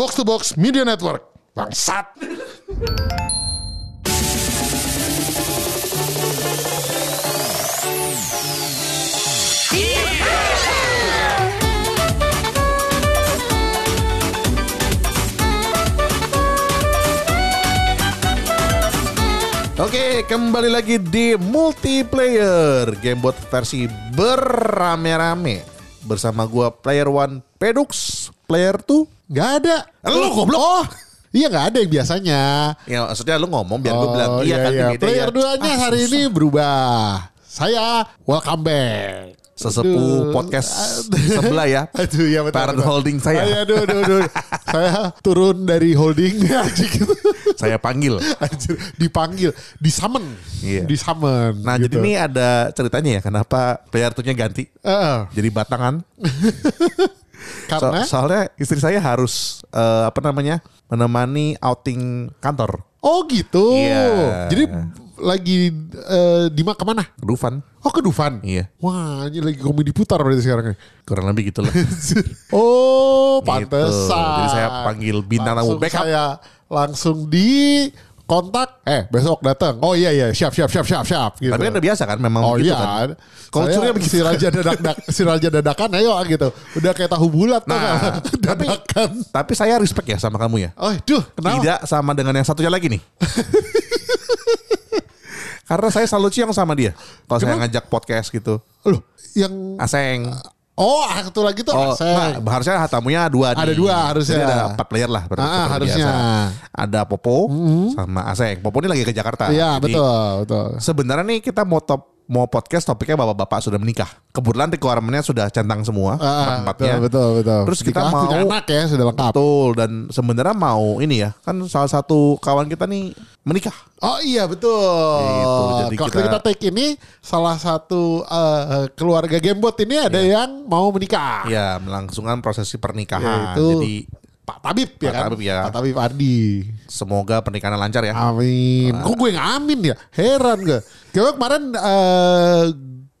Box to Box Media Network. Bangsat. Oke, kembali lagi di multiplayer Gamebot versi berame-rame bersama gua Player One Pedux, Player Two. Gak ada. Lu goblok. Oh. Iya gak ada yang biasanya. Ya maksudnya lu ngomong biar gua bilang iya, kan beda Oh, Player ya. duanya Ah, hari susah. ini berubah. Saya welcome back. Sesepuh Aduh. podcast sebelah ya. Aduh ya betul. Parent betul. holding saya. Ay, aduh, aduh, aduh. saya turun dari holding. Saya panggil. Anjir, dipanggil, disummon. Iya. Disummon. Nah, jadi gitu. ini ada ceritanya ya kenapa Player ganti. Eh, Jadi batangan. So- karena soalnya istri saya harus eh, apa namanya? menemani outing kantor. Oh gitu. Iya. Jadi lagi eh, di ma- ke mana? Dufan. Oh ke Dufan. Iya. Wah ini lagi komedi putar berarti sekarang. Kurang lebih gitu lah. Oh Gitu. pantesan. Jadi saya panggil bintang tamu backup. Saya langsung di kontak. Eh besok datang. Oh iya iya siap siap siap siap siap. Gitu. Tapi kan udah biasa kan memang Oh iya. kan. Saya Culture-nya begitu. Si raja dadak si raja dadakan ayo gitu. Udah kayak tahu bulat tuh Nah, kan. tapi dadakan. tapi saya respect ya sama kamu ya. Oh, duh, kenapa? Tidak sama dengan yang satunya lagi nih. Karena saya selalu ciong sama dia. Kalau saya ngajak podcast gitu. Loh, yang Aseng. Oh, satu lagi tuh Oh, Aseng. nah, harusnya tamunya dua Ada nih. dua harusnya. Jadi ada empat player lah. berarti Ah, harusnya. biasa. Ada Popo sama Aseng. Popo ini lagi ke Jakarta. Iya, betul, betul. Sebenarnya nih kita mau top mau podcast topiknya bapak-bapak sudah menikah. Kebetulan requirement-nya sudah centang semua Ah, empat-empatnya. betul, betul, betul. Terus kita Nikah, mau punya anak ya sudah lengkap. Betul dan sebenarnya mau ini ya kan salah satu kawan kita nih menikah. Oh iya betul. Gitu, jadi Waktu kita, kita- take ini salah satu eh, keluarga Gamebot ini ada Iya. yang mau menikah. Ya melangsungkan prosesi pernikahan. Yaitu Jadi Pak Tabib ya Pak kan? Tabib, ya. Pak Tabib Ardi. semoga pernikahan lancar ya. Amin. Kok gue yang amin ya? Heran gue. Karena kemarin eh,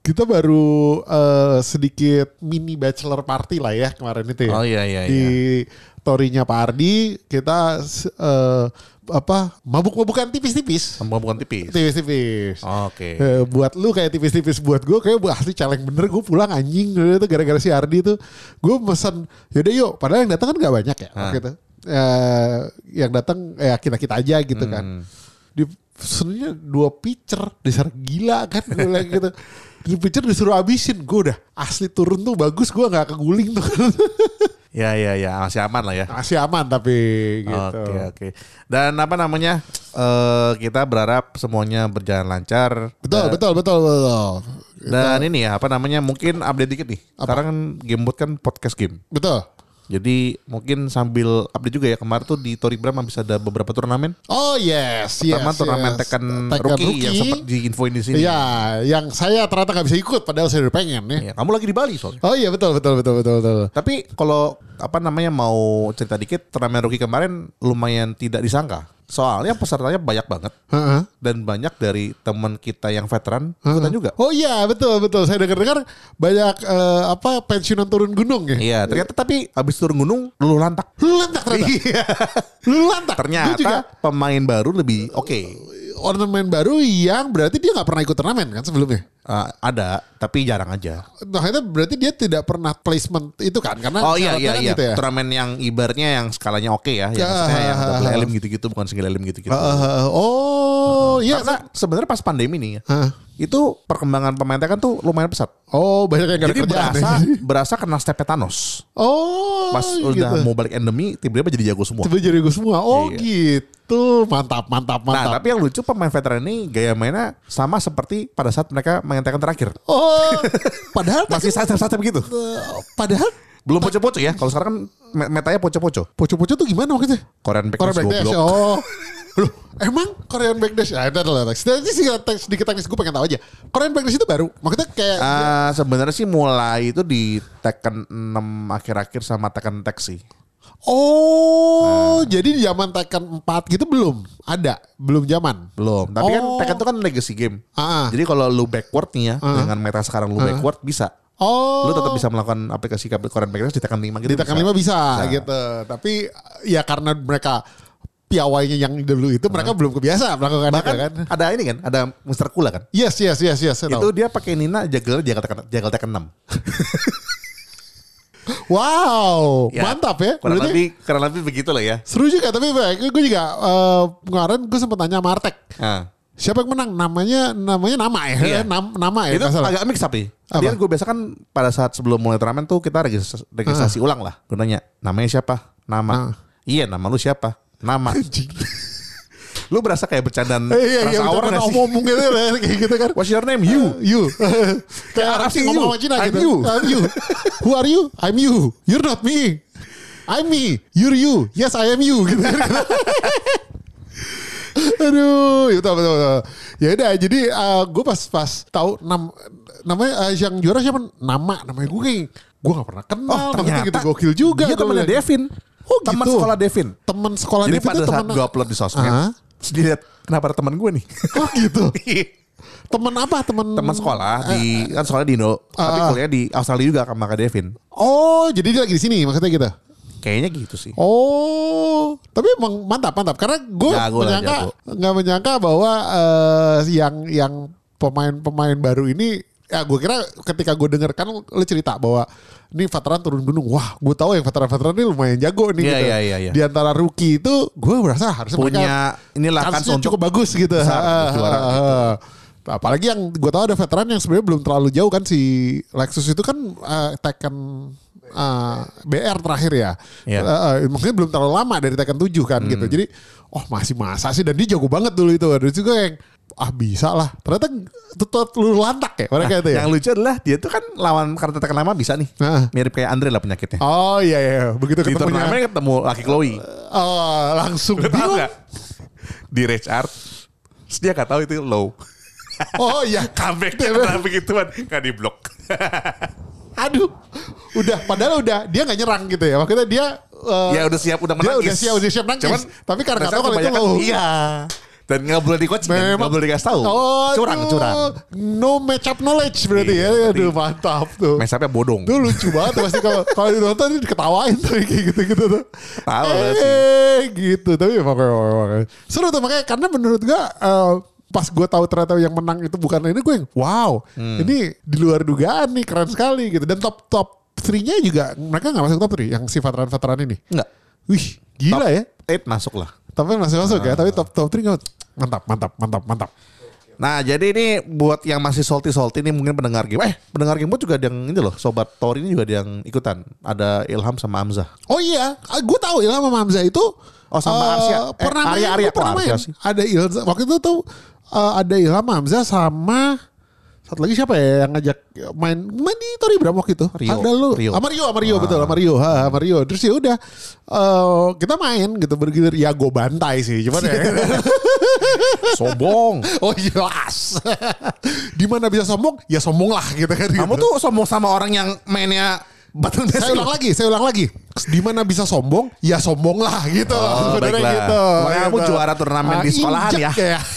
kita baru eh, sedikit mini bachelor party lah ya kemarin itu ya. Oh iya iya Di iya. torinya Pak Ardi kita eh, apa mabuk-mabukan tipis-tipis. Sama bukan tipis. Tipis-tipis. Oke. Eh, buat lu kayak tipis-tipis buat gue kayak buat asli caleng bener gue pulang anjing itu gara-gara si Ardi tuh gue mesen yaudah yuk padahal yang datang kan gak banyak ya waktu itu Eh, yang datang ya kita kita aja gitu kan Hmm. di sebenarnya dua pitcher dasar gila kan gue lagi gitu di pitcher disuruh habisin gue udah asli turun tuh bagus gue nggak keguling tuh Ya ya ya masih aman lah ya. masih aman tapi gitu Oke oke. Dan apa namanya? eh kita berharap semuanya berjalan lancar. betul Dan- betul betul betul Dan ini ya apa namanya? Mungkin update dikit nih. Sekarang kan Gamebot kan podcast game. betul Jadi mungkin sambil update juga ya kemarin tuh di Tori Bram bisa ada beberapa turnamen. Oh yes, yes. Pertama turnamen yes. Tekken Tekken rookie, yang sempat diinfoin di sini. Iya, yang saya ternyata nggak bisa ikut padahal saya udah pengen ya. Ya, kamu lagi di Bali soalnya. Oh iya betul betul betul betul betul. Tapi kalau apa namanya mau cerita dikit turnamen rookie kemarin lumayan tidak disangka. Soalnya pesertanya banyak banget Heeh. dan banyak dari teman kita yang veteran ikutan juga. Oh iya betul betul. Saya dengar-dengar banyak eh, apa pensiunan turun gunung ya. Iya, ternyata tapi habis turun gunung luluh lantak. Lu lantak ternyata. Iya. Lu lantak. Juga Ternyata pemain baru lebih oke. ornamen baru yang berarti dia nggak pernah ikut turnamen kan sebelumnya. Uh, ada, tapi jarang aja. Nah itu berarti dia tidak pernah placement itu kan karena Oh iya iya kan iya. gitu ya. Turnamen yang ibaratnya yang skalanya oke ya, yang Ya, maksudnya yang ha, ha, double ha. elim gitu-gitu bukan single elim gitu-gitu. Eh, oh iya. Karena sebenarnya pas pandemi nih ya, Hah. itu perkembangan pemain Tekken tuh lumayan pesat. Oh banyak yang Jadi berasa ya. berasa kena step Thanos. Oh Pas gitu. udah mau balik endemi, tiba-tiba jadi jago semua. Coba jadi gue semua. Oh Iya. gitu. Mantap, mantap, Nah, mantap. tapi yang lucu pemain veteran ini gaya mainnya sama seperti pada saat mereka main Tekken terakhir. oh, padahal Masih sadap-sadap gitu. eh, padahal Belum poco-poco ya. Kalau sekarang kan me- metanya poco-poco. poco-poco tuh gimana waktu itu? Korean Korean Backdash Backdash. goblok. Oh. Loh, emang Korean Backdash? Ya, ada lah. Sedikit sedikit sedikit teknis gue pengen tahu aja. Korean Backdash itu baru. Maksudnya kayak Ah, sebenarnya sih mulai itu di Tekken 6 akhir-akhir sama Tekken Tag sih. Oh, jadi di zaman Tekken 4 gitu belum ada, belum zaman. Belum. Tapi kan Oh. Tekken itu kan legacy game. Ah. Jadi kalau lu backward nih ya dengan meta sekarang lu backward bisa. Oh. Lu tetap bisa melakukan aplikasi Korean Package di tekan 5 gitu. Ditekan lima bisa, gitu. Tapi ya karena mereka piawainya yang dulu itu mereka belum kebiasa melakukan Bahkan itu kan. ada ini kan, ada Mr. Kula kan. Yes, yes, yes, yes. Itu tahu. dia pakai Nina jagal jagal tekan jagal tekan 6. Wow, Ya, mantap ya. Kurang Berarti lebih kurang lebih begitu lah ya. seru juga tapi gue juga eh, kemarin gue sempat tanya sama Artek. Nah, Siapa yang menang? Namanya namanya nama ya, Iya. Nam- nama ya. itu nggak salah. agak mix tapi. Apa? Dia gue biasa kan pada saat sebelum mulai turnamen tuh kita registrasi, registrasi ulang lah. Gue nanya, namanya siapa? Nama. Ah. Iya, nama lu siapa? Nama. lu berasa kayak bercandaan Eh, iya, iya, betul, nggak sih? ngomong gitu, kayak gitu kan. What's your name? You. You. Kayak Arab sih ngomong sama Cina I'm gitu. you. I'm you. Who are you? I'm you. You're not me. I'm me. You're you. Yes, I am you. Gitu. Aduh, itu betul, betul. Ya udah, jadi gue pas pas tahu nam namanya eh, yang juara siapa? Nama, namanya gue kayak gue gak pernah kenal. Oh, ternyata gitu gokil juga. Dia bilang. Devin. Oh, Teman gitu. sekolah Devin. Teman sekolah Jadi Devin pada saat teman- gue upload di sosmed, Ah. Terus dia lihat kenapa ada teman gue nih. Oh gitu. Temen apa? Temen teman sekolah di kan sekolah di Indo, tapi Ah. kuliah di Australia juga sama Kak Devin. Oh, jadi dia lagi di sini maksudnya gitu. Kayaknya gitu sih. Oh, tapi emang mantap mantap karena gue menyangka nggak menyangka bahwa eh, yang yang pemain-pemain baru ini ya gue kira ketika gue denger kan lu cerita bahwa ini veteran turun gunung wah gue tahu yang veteran-veteran ini lumayan jago nih Iya, gitu. iya, iya, iya. di antara rookie itu gue merasa harusnya Punya inilah kan cukup bagus gitu besar, juara ah, ah. apalagi yang gue tahu ada veteran yang sebenarnya belum terlalu jauh kan si Lexus itu kan eh, Tekken eh, BR terakhir ya Iya. Eh, eh, maksudnya belum terlalu lama dari Tekken 7 kan gitu jadi oh masih masa sih dan dia jago banget dulu itu dan juga yang ah bisa lah ternyata tetap lu lantak ya mereka itu ya Yang lucu adalah dia tuh kan lawan kartu tekan lama bisa nih. Nah. Mirip kayak Andre lah penyakitnya. oh iya iya begitu di ketemunya turnamen ketemu laki Chloe. oh, langsung Lu tahu bingung. Di Rage Art, terus dia gak tahu itu low. oh iya Comeback karena begituan gak di blok. Aduh, udah padahal udah dia nggak nyerang gitu ya. Maksudnya dia eh, ya udah siap udah dia menangis. udah siap udah siap nangis. Cuman Tapi karena kalau itu low. Iya. Dan nggak boleh di coach nggak boleh dikasih tahu. Oh, curang, aduh. curang. No match up knowledge berarti Iya, ya. Aduh mantap tuh. Mesapnya bodong. Itu lucu banget tuh pasti kalau kalau ditonton diketawain tuh kayak gitu-gitu tuh. Tahu eh, gitu. Tapi emang, emang, emang. seru tuh makanya karena menurut gua eh, pas gue tahu ternyata yang menang itu bukan ini gue yang wow Hmm. ini di luar dugaan nih keren sekali gitu dan top top 3-nya juga mereka nggak masuk top 3 yang si veteran-veteran ini. Enggak. Wih gila ya. Eight masuk lah. Tapi masih masuk ya. Tapi top top 3 mantap mantap mantap mantap. Nah jadi ini buat yang masih salty-salty ini mungkin pendengar game. Eh pendengar game juga ada yang ini loh. Sobat Tor ini juga ada yang ikutan. Ada Ilham sama Hamzah. Oh iya, gue tahu Ilham sama Hamzah itu Oh, sama eh, Arsya. Eh, pernah main, Arya, Arya. pernah Oh, main. Arsya sih. Ada Ilham waktu itu tuh eh, ada Ilham Hamzah sama satu lagi siapa ya yang ngajak main main di Tori Bram waktu itu. Rio. Ada lu. Rio. Sama Rio, sama Rio betul, sama Rio. Ha, sama Rio. Terus ya udah eh, kita main gitu bergilir ya gue bantai sih cuman ya. Sombong. oh jelas. Di mana bisa sombong? Ya sombong lah gitu kan. Kamu gitu. tuh sombong sama orang yang mainnya battle saya ulang lagi, saya ulang lagi. Di mana bisa sombong, ya sombong lah gitu. Oh, Sebenarnya gitu. Makanya kamu juara turnamen di sekolahan injek ya.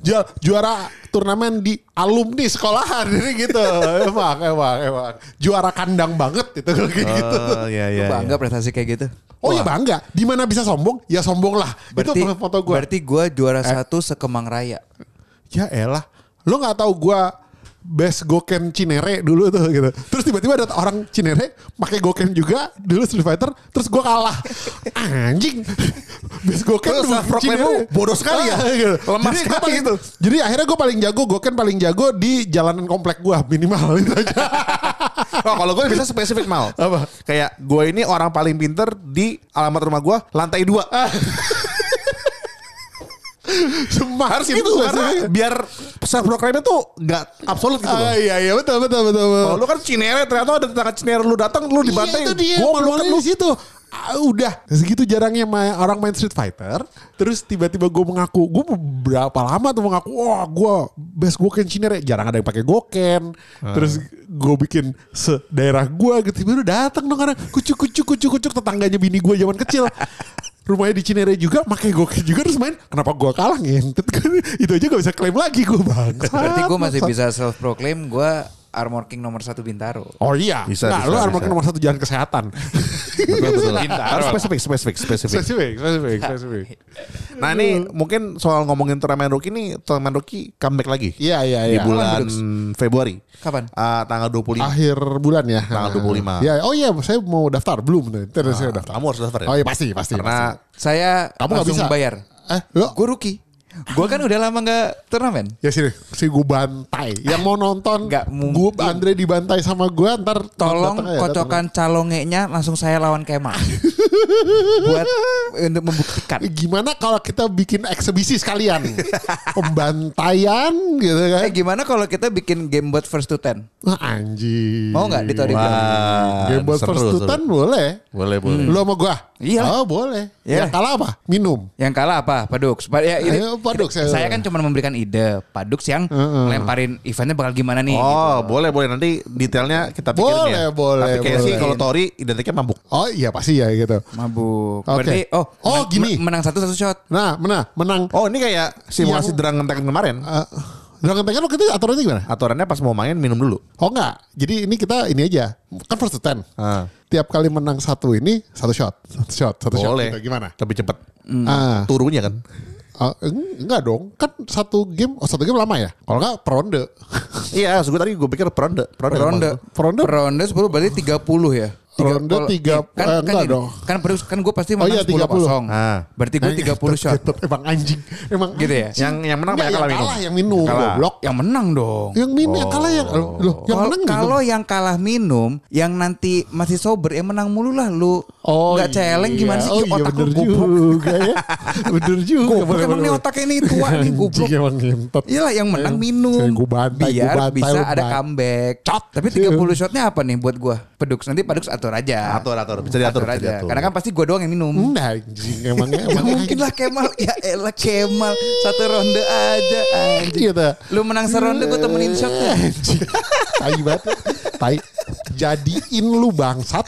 Ju- juara turnamen di alumni sekolahan ini gitu. emang, emang, emang. Juara kandang banget itu kayak gitu. Oh iya iya. bangga prestasi kayak gitu. Oh ya bangga. Di mana bisa sombong, ya sombong lah. Berarti itu foto gue. Berarti gue juara satu sekemang raya. Ya elah. Lo gak tahu gua best goken Cinere dulu tuh gitu. Terus tiba-tiba ada orang Cinere pakai goken juga dulu Street Fighter, terus gua kalah. Anjing. Best goken dulu lu bodoh sekali ya? Ah, gitu. Lemah jadi, sekali paling, itu. Jadi akhirnya gue paling jago, goken paling jago di jalanan komplek gua minimal itu aja. Oh, kalau gue bisa spesifik mal. Apa? Kayak gue ini orang paling pinter di alamat rumah gue lantai dua. Semua Harus gitu karena biar self proclaimnya tuh nggak absolut gitu. Ah, iya iya betul betul betul. betul. Kalau lu kan Cinere ternyata ada tetangga Cinere lu datang lu dibantai. Iya, itu dia. Malu-malu lu. di situ. Ah, udah segitu jarangnya main, orang main Street Fighter terus tiba-tiba gue mengaku gue berapa lama tuh mengaku wah gue best goken Cinere jarang ada yang pakai goken terus gue bikin se daerah gue gitu tiba-tiba datang dong orang kucuk kucuk kucuk kucuk tetangganya bini gue zaman kecil rumahnya di Cinere juga pakai goken juga terus main kenapa gue kalah ngentet itu aja gak bisa klaim lagi gue bang. Berarti gue masih bisa self proclaim gue Armor King nomor satu Bintaro. Oh iya. Bisa, nah, bisa, lu armor bisa. nomor satu jalan kesehatan. Betul betul. Harus spesifik, spesifik, spesifik. spesifik, spesifik, spesifik. Nah ini mungkin soal ngomongin turnamen rookie nih, turnamen rookie comeback lagi Iya, iya, di iya. bulan Februari. Kapan? Ah, tanggal 25. Akhir bulan ya. Tanggal 25. Ya, oh iya, saya mau daftar belum nih. Ntar saya daftar. Kamu harus daftar ya? Oh iya pasti, pasti. Karena Saya Kamu nggak langsung bisa. bayar. pasti. eh, lo Gue rookie. Gue kan udah lama nggak turnamen. ya sini, si gue bantai. Yang mau nonton, Nggak gue. Andre dibantai sama gue, ntar Tolong datang kocokan calongenya langsung saya lawan Kemal. Buat untuk membuktikan. Gimana kalau kita bikin eksebisi sekalian, pembantaian gitu kan? Eh gimana kalau kita bikin game buat first to ten? Wah, anjing. Mau bilang? Wah, Game buat seru, first seru. tutan boleh. Boleh, boleh. Lu sama gua? Iya. Oh boleh. Iya. Yang kalah apa? Minum. Yang kalah apa? Padux. Pa- Ya, ini, Ayo, Padux, ya. Saya kan cuma memberikan ide. Padux yang lemparin eventnya bakal gimana nih. Oh, boleh boleh nanti detailnya kita pikirin Boleh, ya. boleh, Tapi kayak sih kalau Tori identiknya mabuk. Oh iya pasti ya gitu. Mabuk. Oke. Berarti oh, Oh, menang- gini. menang satu satu shot. Nah, menang, menang. Oh, ini kayak simulasi Yang- derang kemarin. Uh, Jangan tanya lo kita aturannya gimana? Aturannya pas mau main minum dulu. Oh enggak. Jadi ini kita ini aja. Kan first to ten. Ah, Tiap kali menang satu ini satu shot, satu shot, satu shot. boleh. Gitu. Gimana? Lebih cepet. Ah, Turunya kan. ah, eng- enggak dong. Kan satu game, oh satu game lama ya. Kalau enggak per ronde. iya, maksud gue tadi gue pikir peronde. Peronde. Ronde. Ronde? Ronde 10 berarti 30 ya. Tiga- Ronde tiga- kan, eh, kan, enggak gini, dong. kan Padux kan gue pasti Oh menang iya, 10 kosong. Ah. Berarti gue 30 shot. Getot, emang anjing. Emang Gitu ya? Yang yang menang Enggak, banyak yang kalah minum. kalah yang minum. Kalah. Goblok. Yang menang dong. Yang minum, yang kalah yang loh, yang Kalau- menang minum. Kalau yang kalah minum, yang nanti masih sober, yang menang mulu lah lu. Oh nggak celeng iya. gimana sih? Oh iya otak bener goblok. juga ya. bener juga. Goblok emang bener, nih otaknya nih tua nih goblok. Emang ngentot. Iyalah yang menang minum. Gua bantai, Biar bisa ada comeback. Cot. Tapi 30 shotnya apa nih buat gua? Pedux. Nanti Padux atur aja. Atur, atur. Bisa diatur, Atur bisa aja. diatur. Karena kan pasti gua doang yang minum. Enggak anjing emangnya. Ya mungkin lah Kemal. Ya elah Kemal. Satu ronde aja anjing. Gitu. Lu menang seronde gua temenin shotnya. Anjing. Tai banget. Tai. Jadiin lu bangsat.